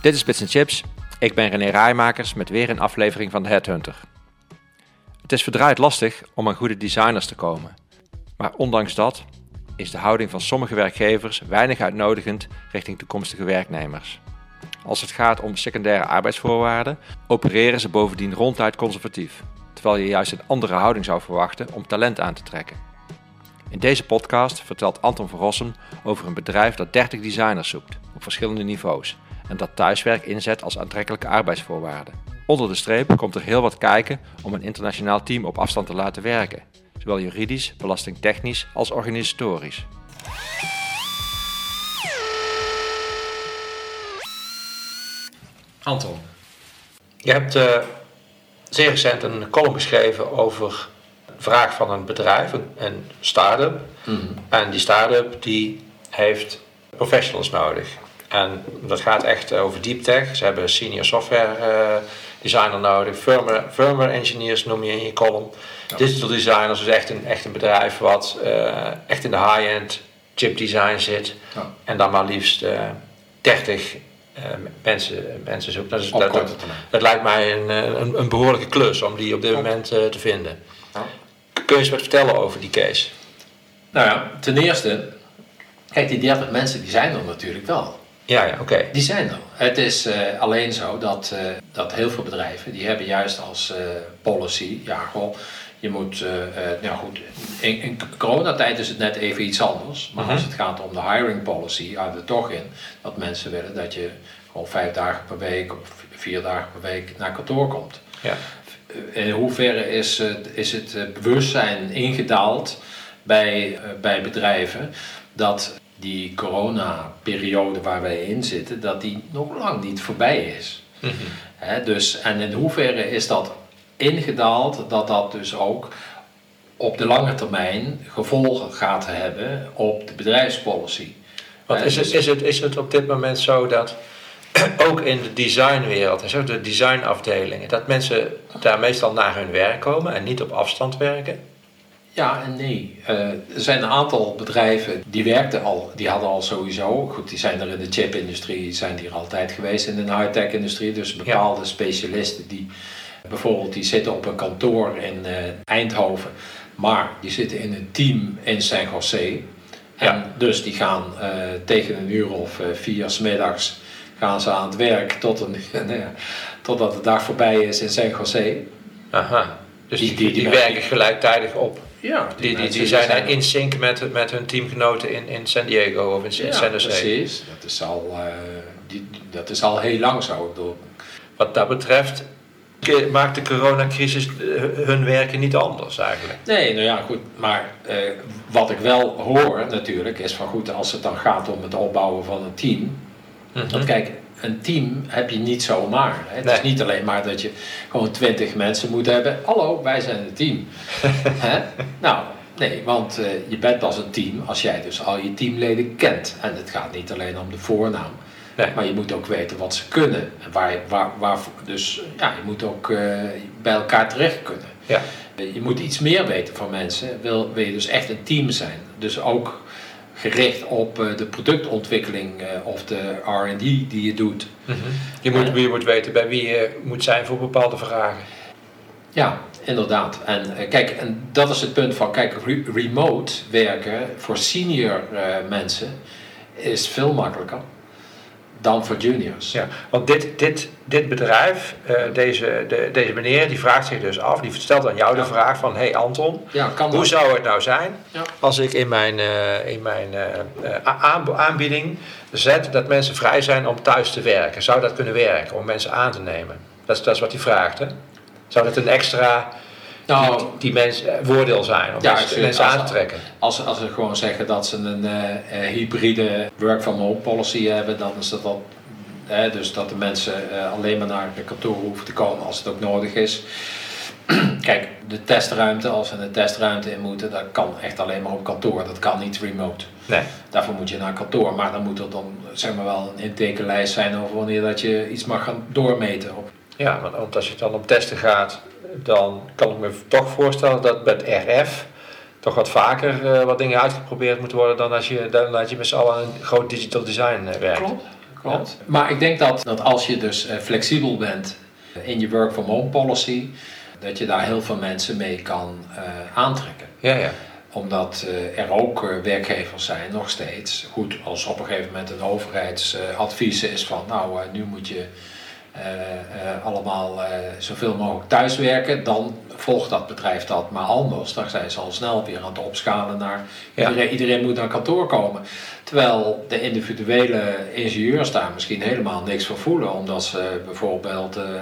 Dit is Bits Chips. Ik ben René Rijmakers met weer een aflevering van de Headhunter. Het is verdraaid lastig om aan goede designers te komen. Maar ondanks dat is de houding van sommige werkgevers weinig uitnodigend richting toekomstige werknemers. Als het gaat om secundaire arbeidsvoorwaarden, opereren ze bovendien ronduit conservatief, terwijl je juist een andere houding zou verwachten om talent aan te trekken. In deze podcast vertelt Anton van Rossum over een bedrijf dat 30 designers zoekt op verschillende niveaus en dat thuiswerk inzet als aantrekkelijke arbeidsvoorwaarde. Onder de streep komt er heel wat kijken om een internationaal team op afstand te laten werken, zowel juridisch, belastingtechnisch als organisatorisch. Anton, je hebt uh, zeer recent een column geschreven over de vraag van een bedrijf, een start-up. Mhm. En die start-up die heeft professionals nodig. En dat gaat echt over deep tech. Ze hebben senior software uh, designer nodig, firmware, firmware engineers noem je in je column. Digital designers is echt een, echt een bedrijf wat uh, echt in de high-end chip design zit. Ja. En dan maar liefst uh, 30 mensen, mensen zoekt. Dat, is, dat, dat, dat, lijkt mij een, een, een, behoorlijke klus om die op dit moment te vinden. Ja. Kun je eens wat vertellen over die case? Nou ja, ten eerste, kijk, die 30 mensen die zijn er natuurlijk wel. Ja, ja oké. Die zijn er. Het is uh, alleen zo dat, uh, dat heel veel bedrijven, die hebben juist als uh, policy, ja goh, je moet, nou goed, in, in, coronatijd is het net even iets anders. Maar -huh. als het gaat om de hiring policy, houdt het toch in dat mensen willen dat je gewoon vijf dagen per week of vier dagen per week naar kantoor komt. Ja. In hoeverre is, is het bewustzijn ingedaald bij, bij bedrijven dat die corona-periode waar wij in zitten, dat die nog lang niet voorbij is. Mm dus, en in hoeverre is dat ingedaald dat dat dus ook op de lange termijn gevolgen gaat hebben op de bedrijfspolicy. Want is, het, dus- is, het, is het op dit moment zo dat ook in de designwereld, en zo de designafdelingen, dat mensen daar meestal naar hun werk komen en niet op afstand werken? Ja en nee. Uh, er zijn een aantal bedrijven die werkten al, die hadden al sowieso, goed, die zijn er in de chipindustrie, zijn die er altijd geweest in de high-tech industrie. Dus bepaalde specialisten die bijvoorbeeld die zitten op een kantoor in uh, Eindhoven, maar die zitten in een team in San Jose. En dus die gaan uh, tegen een uur of vier smiddags gaan ze aan het werk tot een, nou ja, totdat de dag voorbij is in San Jose. Aha. Dus die, die, die, die werken gelijktijdig op. Ja, die, die, die, zijn, in sync met, met hun teamgenoten in, in San Diego of in, ja, San Jose. precies. Dat is al, uh, die, dat is al heel lang zo. Door. Wat dat betreft maakt de coronacrisis eh, hun werken niet anders eigenlijk. Nee, nou ja, goed. Maar uh, wat ik wel hoor natuurlijk is van goed, als het dan gaat om het opbouwen van een team. Mm -hmm. Want kijk, een team heb je niet zomaar. Hè? Het is niet alleen maar dat je gewoon twintig mensen moet hebben. Hallo, wij zijn een team. hè? Nou, nee, want uh, je bent pas een team als jij dus al je teamleden kent. En het gaat niet alleen om de voornaam. Nee. Maar je moet ook weten wat ze kunnen. En waar, waar, waar, dus ja, je moet ook uh, bij elkaar terecht kunnen. Ja. Je moet iets meer weten van mensen. Wil, wil je dus echt een team zijn. Dus ook gericht op uh, de productontwikkeling uh, of de RD die je doet. Mm -hmm. je, moet, je moet weten bij wie je moet zijn voor bepaalde vragen. Ja, inderdaad. En uh, kijk, en dat is het punt van, kijk, re remote werken voor senior mensen is veel makkelijker dan voor juniors. Ja, want dit, dit, dit bedrijf, uh, deze, de, deze meneer, die vraagt zich dus af, die stelt aan jou ja. de vraag van, hey Anton, ja, hoe dat? zou het nou zijn ja. als ik in mijn, uh, in mijn uh, aanbieding zet dat mensen vrij zijn om thuis te werken? Zou dat kunnen werken, om mensen aan te nemen? Dat is, dat is wat hij vraagt, hè? Zou dat een extra nou, die, die mensen voordeel zijn om ja, mensen, mensen aan te trekken. Als, als ze gewoon zeggen dat ze een uh, hybride work from home policy hebben, dan is dat al. Dus dat de mensen uh, alleen maar naar het kantoor hoeven te komen als het ook nodig is. Kijk, de testruimte, als we een testruimte in moeten, dat kan echt alleen maar op kantoor. Dat kan niet remote. Nee. Daarvoor moet je naar kantoor. Maar dan moet er dan zeg maar wel een intekenlijst zijn over wanneer dat je iets mag gaan doormeten. Op. Ja, want als je dan om testen gaat, dan kan ik me toch voorstellen dat met RF toch wat vaker uh, wat dingen uitgeprobeerd moeten worden dan als je, dan als je met z'n allen een groot digital design uh, werkt. Klopt, klopt. Maar ik denk dat, dat als je dus eh, flexibel bent in je work from home policy, dat je daar heel veel mensen mee kan eh, aantrekken. Ja, ja. Omdat eh, er ook eh, werkgevers zijn, nog steeds. Goed, als op een gegeven moment een overheidsadvies is van, nou, eh, nu moet je eh, eh, allemaal eh, zoveel mogelijk thuiswerken, dan volgt dat bedrijf dat. Maar anders, dan zijn ze al snel weer aan het opschalen naar Ja. iedereen, iedereen moet naar kantoor komen. Terwijl de individuele ingenieurs daar misschien helemaal niks voor voelen, omdat ze bijvoorbeeld eh, eh,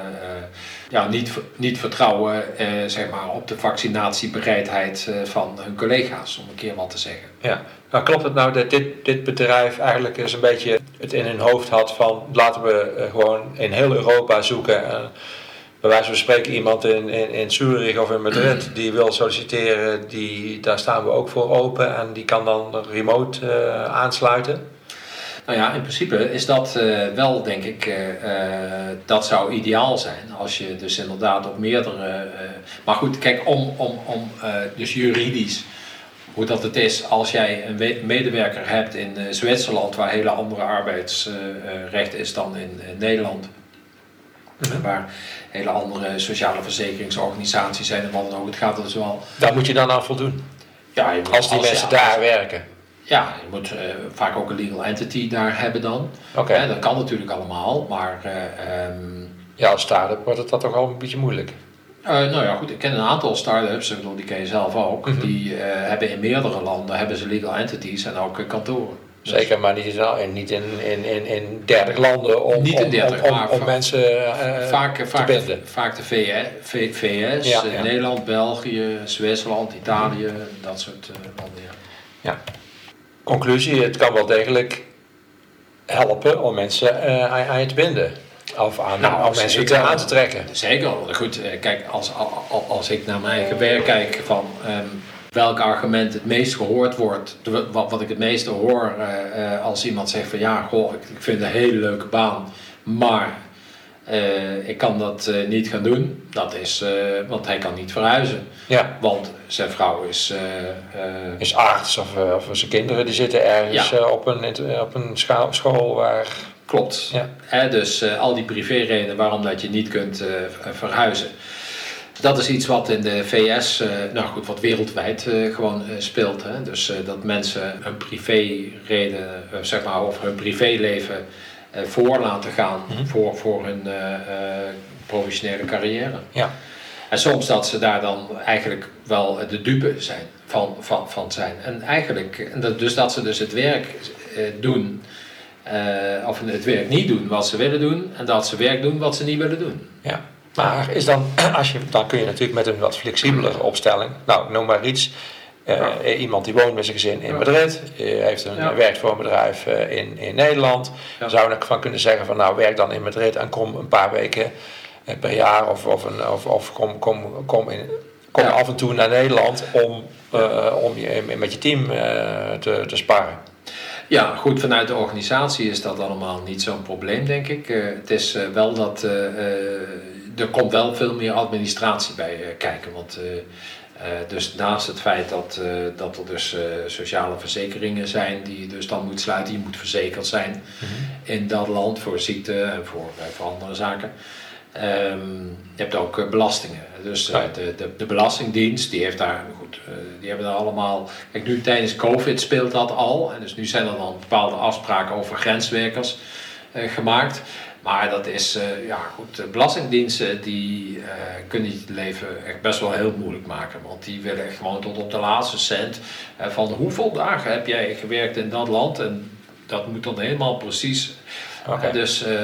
ja, niet, niet vertrouwen eh, zeg maar, op de vaccinatiebereidheid eh, van hun collega's, om een keer wat te zeggen. Ja, nou klopt het nou dat dit, dit bedrijf eigenlijk eens een beetje het in hun hoofd had van laten we eh, gewoon in heel Europa zoeken. En bij wijze van spreken iemand in, in, in Zurich of in Madrid die wil solliciteren, die, daar staan we ook voor open en die kan dan remote eh, aansluiten. Nou ja, in principe is dat eh, wel, denk ik, eh, eh, dat zou ideaal zijn. Als je dus inderdaad op meerdere. maar goed, kijk, om, om, om dus juridisch, hoe dat het is als jij een we- medewerker hebt in Zwitserland, waar hele andere arbeidsrecht is dan in, Nederland. Mhm. Waar hele andere sociale verzekeringsorganisaties zijn en wat dan ook. Het gaat dus wel. Daar moet je dan aan voldoen. Ja, Als die mensen daar werken. Ja, je moet eh, vaak ook een legal entity daar hebben dan. Oké. Hè, dat kan natuurlijk allemaal, maar eh, ehm, Ja, als start-up wordt het dat toch wel een beetje moeilijk. eh, nou ja, goed, ik ken een aantal start-ups, ik bedoel, die ken je zelf ook, Mhm. die hebben in meerdere landen hebben ze legal entities en ook kantoren. Dus- Zeker, maar niet in, niet in, in, in, in 30 landen om, Niet in om- 30, om, om, om va- mensen vaak, te vaak, binden. vaak de VS, V- VS Ja, ja. Nederland, België, Zwitserland, Italië, dat soort landen. Ja. Conclusie, het kan wel degelijk helpen om mensen eh, aan, aan je te binden. Of aan, Nou, om mensen te aan te trekken. Zeker, goed. eh, Kijk, als, als, als ik naar mijn eigen werk kijk van ehm, welk argument het meest gehoord wordt, wat, wat ik het meeste hoor eh, als iemand zegt van ja, goh, ik, ik vind het een hele leuke baan, maar eh, ik kan dat eh, niet gaan doen. Dat is, eh, want hij kan niet verhuizen. Ja, Want zijn vrouw is, is arts of, of zijn kinderen die zitten ergens Ja. op een, op een school waar... klopt. Ja. Hè, dus al die privéredenen waarom dat je niet kunt verhuizen. Dat is iets wat in de VS, nou goed, wat wereldwijd gewoon speelt. Hè? Dus dat mensen een privéreden, zeg maar, of hun privéleven voor laten gaan Mhm. voor, voor hun eh, eh, professionele carrière. Ja. En soms dat ze daar dan eigenlijk wel de dupe zijn van, van, van zijn. En eigenlijk, dus dat ze dus het werk eh, doen, eh, of het werk niet doen wat ze willen doen, en dat ze werk doen wat ze niet willen doen. Ja. Maar is dan, als je, dan kun je natuurlijk met een wat flexibelere opstelling, nou noem maar iets, eh, Ja. iemand die woont met zijn gezin in. Madrid, eh, heeft een, Ja. werkt voor een bedrijf eh, in, in Nederland, Ja. zou ik van kunnen zeggen van nou werk dan in Madrid en kom een paar weken eh, per jaar of, of, een, of, of kom, kom, kom, in, kom Ja. af en toe naar Nederland om, eh, om je, met je team eh, te, te sparren. Ja, goed, vanuit de organisatie is dat allemaal niet zo'n probleem, denk ik. Eh, het is eh, wel dat eh, eh, er komt wel veel meer administratie bij eh, kijken. Want eh, eh, dus naast het feit dat, eh, dat er dus eh, sociale verzekeringen zijn die je dus dan moet sluiten, je moet verzekerd zijn in dat land voor ziekte en voor, eh, voor andere zaken. Ehm, je hebt ook eh, belastingen. Dus eh, de, de, de Belastingdienst, die heeft daar, goed, eh, die hebben daar allemaal. Kijk, nu tijdens COVID speelt dat al. En dus nu zijn er dan bepaalde afspraken over grenswerkers eh, gemaakt. Maar dat is, eh, ja goed, belastingdiensten die eh, kunnen het leven echt best wel heel moeilijk maken. Want die willen echt gewoon tot op de laatste cent eh, van hoeveel dagen heb jij gewerkt in dat land. En dat moet dan helemaal precies. Eh, dus eh,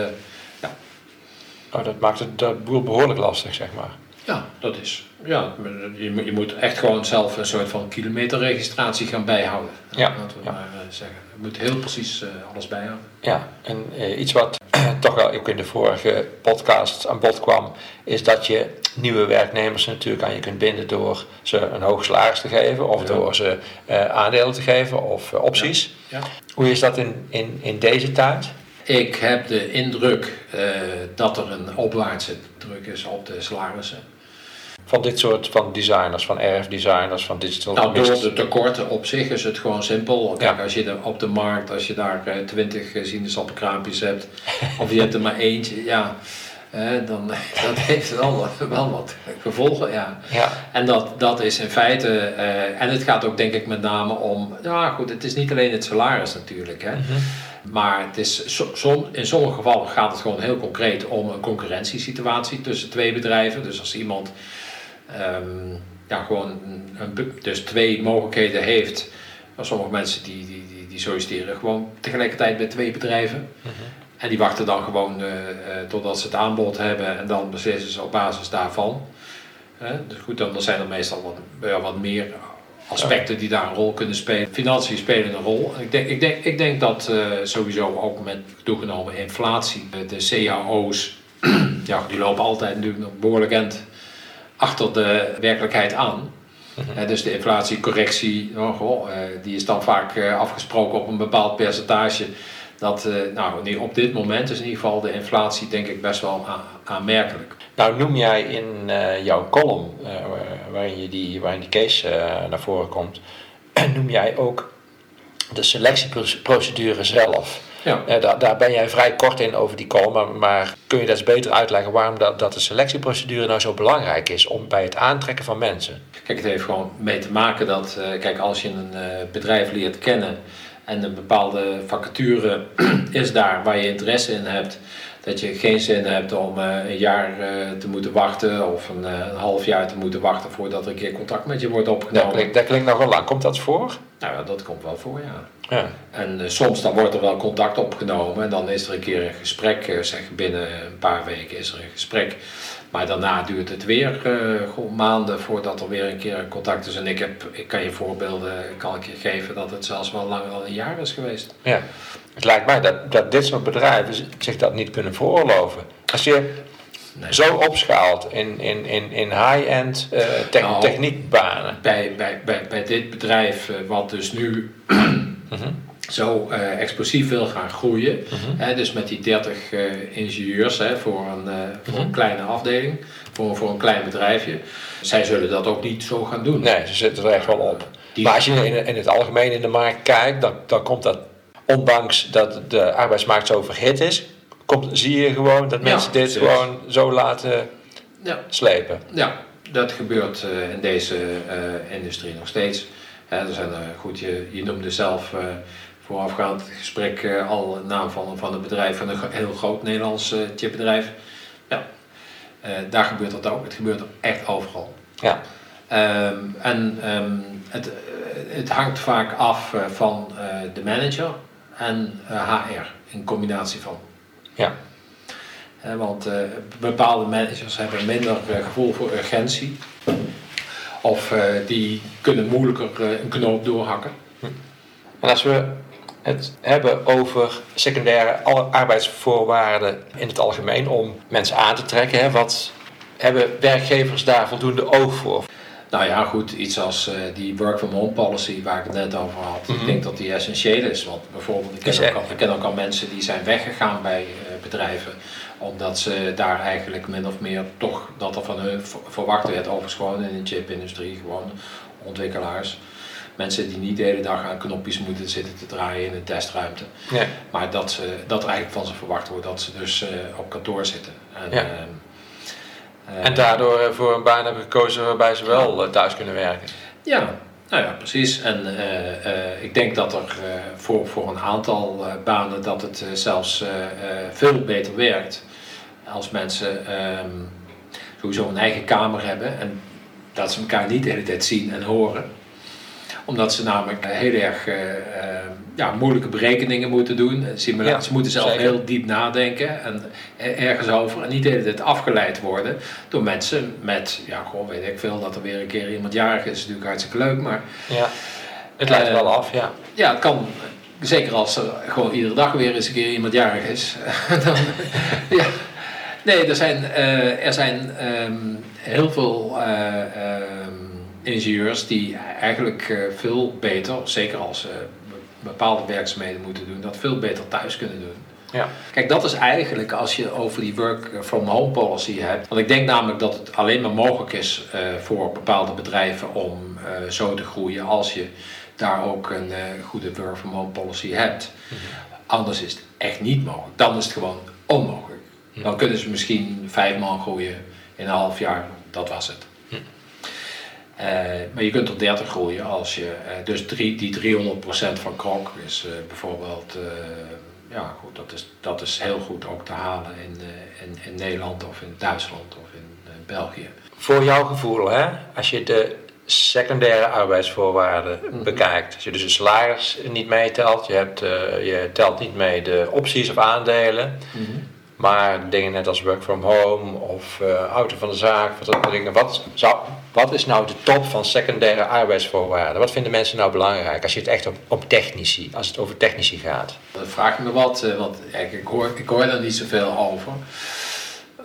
Nou, dat maakt het dat boel behoorlijk lastig, zeg maar. ja, dat is. Ja, je, moet- je moet echt gewoon zelf een soort van kilometerregistratie gaan bijhouden. Ja, Laten we ja. maar zeggen. Je moet heel precies alles bijhouden. Ja, en iets wat toch wel ook in de vorige podcast aan bod kwam, is dat je nieuwe werknemers natuurlijk aan je kunt binden door ze een hoog salaris te geven, of Ja. door ze eh, aandelen te geven of eh, opties. Ja. Hoe is dat in, in, in deze tijd? Ik heb de indruk eh, dat er een opwaartse druk is op de salarissen. Van dit soort van designers, van RF-designers, van digital Nou, door de tekorten op zich is het gewoon simpel. Kijk, als je er op de markt, als je daar eh, twintig uh, sinaasappelkraampjes hebt, of je hebt er maar eentje, ja, eh, dan dat heeft wel, wel wat gevolgen, ja. ja. En dat, dat is in feite, en het gaat ook denk ik met name om, ja goed, het is niet alleen het salaris natuurlijk, hè. Mhm. Maar het is, som, in sommige gevallen gaat het gewoon heel concreet om een concurrentiesituatie tussen twee bedrijven. Dus als iemand ehm, ja, gewoon een, dus twee mogelijkheden heeft, sommige mensen die, die, die, die, solliciteren gewoon tegelijkertijd bij twee bedrijven. Mhm. En die wachten dan gewoon uh, totdat ze het aanbod hebben en dan beslissen ze op basis daarvan. Uh, dus goed, dan zijn er meestal wat, ja, wat meer aspecten die daar een rol kunnen spelen. Financiën spelen een rol. Ik denk, ik denk, ik denk dat uh, sowieso ook met toegenomen inflatie, de cao's, ja, die lopen altijd natuurlijk nog behoorlijk end achter de werkelijkheid aan. Uh, dus de inflatiecorrectie, oh, goh, uh, die is dan vaak afgesproken op een bepaald percentage. Dat, nou, op dit moment is in ieder geval de inflatie denk ik best wel aanmerkelijk. Nou noem jij in jouw column, waarin, je die, waarin die case naar voren komt, noem jij ook de selectieprocedure zelf. Ja. daar, daar ben jij vrij kort in over die column, maar, maar kun je dat eens beter uitleggen waarom dat, dat de selectieprocedure nou zo belangrijk is om bij het aantrekken van mensen? Kijk, het heeft gewoon mee te maken dat, kijk, als je een bedrijf leert kennen en een bepaalde vacature is daar waar je interesse in hebt, dat je geen zin hebt om een jaar te moeten wachten of een, half jaar te moeten wachten voordat er een keer contact met je wordt opgenomen. Dat klinkt, dat klinkt nog wel lang. Komt dat voor? Nou ja, dat komt wel voor, ja. ja. En soms dan wordt er wel contact opgenomen en dan is er een keer een gesprek, zeg binnen een paar weken is er een gesprek. Maar daarna duurt het weer gewoon maanden voordat er weer een keer een contact is. En ik, heb, ik kan je voorbeelden kan ik je geven dat het zelfs wel langer dan een jaar is geweest. Ja. Het lijkt mij dat, dat dit soort bedrijven zich dat niet kunnen veroorloven. Als je nee. zo opschaalt in, in, in, in high-end uh, te nou, techniekbanen. Bij, bij, bij, bij dit bedrijf, uh, wat dus nu -hmm. zo uh, explosief wil gaan groeien, -hmm. hè, dus met die 30 ingenieurs hè, voor, een, voor -hmm. een kleine afdeling, voor, voor een klein bedrijfje, zij zullen dat ook niet zo gaan doen. Nee, ze zitten er echt wel op. Die maar als je in, in het algemeen in de markt kijkt, dan, dan komt dat ondanks dat de arbeidsmarkt zo verhit is, komt, zie je gewoon dat mensen ja, dit precies. gewoon zo laten ja. slepen. Ja, dat gebeurt uh, in deze uh, industrie nog steeds. Hè, er zijn, uh, goed, je, je noemde zelf voorafgaand het gesprek al een naam van, van een bedrijf, van een heel groot Nederlands chipbedrijf. Ja, daar gebeurt dat ook. Het gebeurt echt overal. Ja. Um, en um, het, het hangt vaak af van de manager en uh, HR in combinatie van. Ja. Want uh, bepaalde managers hebben minder gevoel voor urgentie. Of die kunnen moeilijker een knoop doorhakken. Hm. En als we het hebben over secundaire arbeidsvoorwaarden in het algemeen om mensen aan te trekken, hè, wat hebben werkgevers daar voldoende oog voor? Nou ja, goed, iets als uh, die work from home policy waar ik het net over had. Mm -hmm. Ik denk dat die essentieel is. Want bijvoorbeeld, ik ken, ook al, ik ken ook al mensen die zijn weggegaan bij uh, bedrijven. Omdat ze daar eigenlijk min of meer toch dat er van hun verwacht werd. Overigens gewoon in de chipindustrie, gewoon ontwikkelaars. Mensen die niet de hele dag aan knopjes moeten zitten te draaien in een testruimte. Ja. Maar dat, ze, dat er eigenlijk van ze verwacht wordt dat ze dus uh, op kantoor zitten. En, ja. En daardoor voor een baan hebben gekozen waarbij ze wel thuis kunnen werken. Ja, nou ja, precies. En uh, ik denk dat er voor, voor een aantal banen dat het zelfs veel beter werkt als mensen um, sowieso een eigen kamer hebben en dat ze elkaar niet de hele tijd zien en horen omdat ze namelijk heel erg uh, uh, ja, moeilijke berekeningen moeten doen. Simulaties ja, moeten zelf zeker. heel diep nadenken en ergens over. En niet de hele tijd afgeleid worden door mensen met, ja, gewoon weet ik veel, dat er weer een keer iemand jarig is. is natuurlijk hartstikke leuk, maar... Ja, het leidt uh, wel af, ja. Ja, het kan. Zeker als er gewoon iedere dag weer eens een keer iemand jarig is. dan, ja. Nee, er zijn, er zijn um, heel veel um, ingenieurs die eigenlijk uh, veel beter, zeker als ze bepaalde werkzaamheden moeten doen, dat veel beter thuis kunnen doen. Ja. Kijk, dat is eigenlijk als je over die work from home policy hebt. Want ik denk namelijk dat het alleen maar mogelijk is uh, voor bepaalde bedrijven om uh, zo te groeien als je daar ook een uh, goede work from home policy hebt. Mm -hmm. Anders is het echt niet mogelijk. Dan is het gewoon onmogelijk. Mm -hmm. Dan kunnen ze misschien vijf man groeien in een half jaar. Dat was het. -hmm. maar je kunt tot 30 groeien als je, dus drie, die 300% van Krok is bijvoorbeeld ja, goed, dat is, dat is heel goed ook te halen in, in, in, Nederland of in Duitsland of in België. Voor jouw gevoel, hè, als je de secundaire arbeidsvoorwaarden mm -hmm. bekijkt, als je dus een salaris niet meetelt, je, hebt, je telt niet mee de opties of aandelen, mm -hmm. Maar dingen net als work from home of auto van de zaak, wat, dingen, wat, wat is nou de top van secundaire arbeidsvoorwaarden? Wat vinden mensen nou belangrijk als je het echt op, op technici, als het over technici gaat? Dat vraag ik me wat, want ik hoor, ik hoor daar niet zoveel over.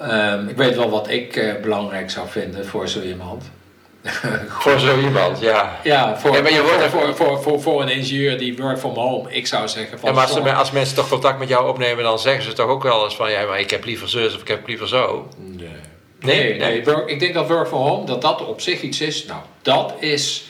Um, ik weet wel wat ik uh, belangrijk zou vinden voor zo iemand. voor zo iemand, ja. Ja, voor, ja, maar je wordt voor, voor, voor, voor, voor een ingenieur die work from home, ik zou zeggen van... Ja, maar als, de, als, mensen toch contact met jou opnemen, dan zeggen ze toch ook wel eens van... Ja, maar ik heb liever zus of ik heb liever zo. Nee. Nee, nee, nee. Work, ik denk dat work from home, dat dat op zich iets is. Nou, dat is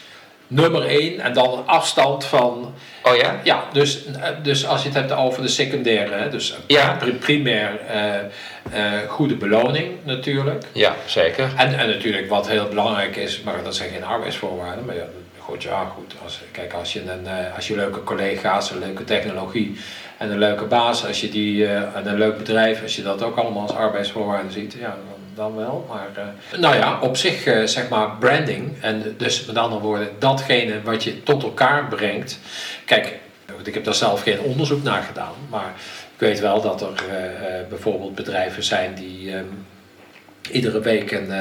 nummer één en dan een afstand van... Oh ja? Ja, dus, dus als je het hebt over de secundaire, dus ja. primair uh, uh, goede beloning natuurlijk. Ja, zeker. En, en natuurlijk wat heel belangrijk is, maar dat zijn geen arbeidsvoorwaarden, maar ja, goed, ja, goed. Als, kijk, als je, een, uh, als je leuke collega's, een leuke technologie en een leuke baas, als je die, en een leuk bedrijf, als je dat ook allemaal als arbeidsvoorwaarden ziet, ja, dan dan wel. Maar uh, nou ja, op zich uh, zeg maar branding. En dus met andere woorden, datgene wat je tot elkaar brengt. Kijk, ik heb daar zelf geen onderzoek naar gedaan. Maar ik weet wel dat er uh, bijvoorbeeld bedrijven zijn die um, iedere week een,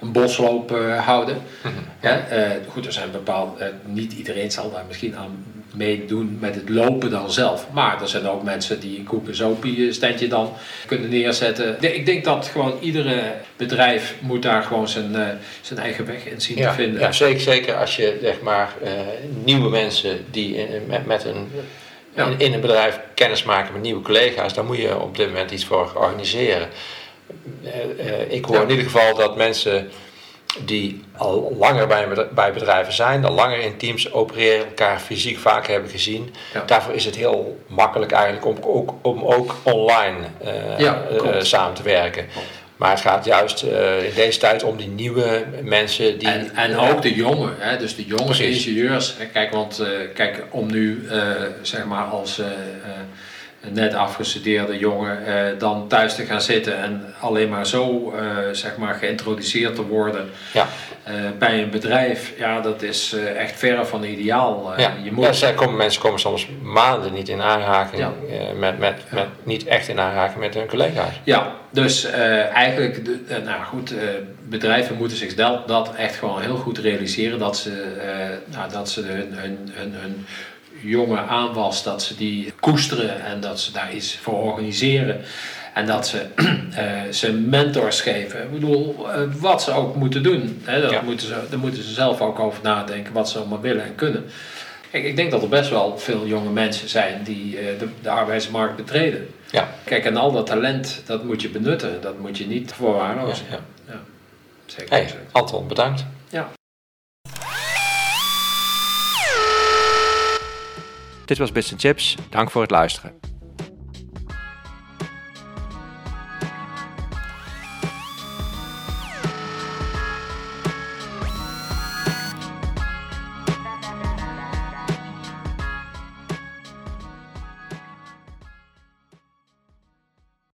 een bosloop houden. Mm -hmm. ja, goed, er zijn bepaald, niet iedereen zal daar misschien aan meedoen met het lopen dan zelf. Maar er zijn ook mensen die een koek en zopie standje dan kunnen neerzetten. Ik denk dat gewoon iedere bedrijf moet daar gewoon zijn, uh, zijn eigen weg in zien ja, te vinden. Ja, zeker, zeker als je zeg maar uh, nieuwe mensen die in, met, met een ja. in, in, een bedrijf kennis maken met nieuwe collega's, daar moet je op dit moment iets voor organiseren. Uh, ik hoor ja. in ieder geval dat mensen die al langer bij, bij bedrijven zijn, al langer in teams opereren, elkaar fysiek vaak hebben gezien. Ja. Daarvoor is het heel makkelijk eigenlijk om ook, om ook online uh, ja, uh, samen te werken. Maar het gaat juist uh, in deze tijd om die nieuwe mensen die. En, en ook de jongen, hè, dus de jonge ingenieurs. Kijk, want kijk, om nu zeg maar als net afgestudeerde jongen eh, dan thuis te gaan zitten en alleen maar zo uh, zeg maar geïntroduceerd te worden ja. uh, bij een bedrijf, ja, dat is echt verre van ideaal. ja. Je moet... ja, komen, mensen komen soms maanden niet in aanraking ja. met, met, met, niet echt in aanraking met hun collega's. Ja, dus eigenlijk, de, nou goed, bedrijven moeten zich dat, dat echt gewoon heel goed realiseren dat ze, nou, dat ze hun, hun, hun, hun jonge aanwas, dat ze die koesteren en dat ze daar iets voor organiseren. En dat ze uh, ze mentors geven. Ik bedoel, uh, wat ze ook moeten doen. Hè, dat ja. moeten ze, daar moeten ze zelf ook over nadenken wat ze allemaal willen en kunnen. Kijk, ik denk dat er best wel veel jonge mensen zijn die uh, de, de, arbeidsmarkt betreden. Ja. Kijk, en al dat talent, dat moet je benutten. Dat moet je niet voorwaarlozen. Ja, ja. ja. Zeker. Hey, Anton, bedankt. Ja. Dit was Bits Chips. Dank voor het luisteren.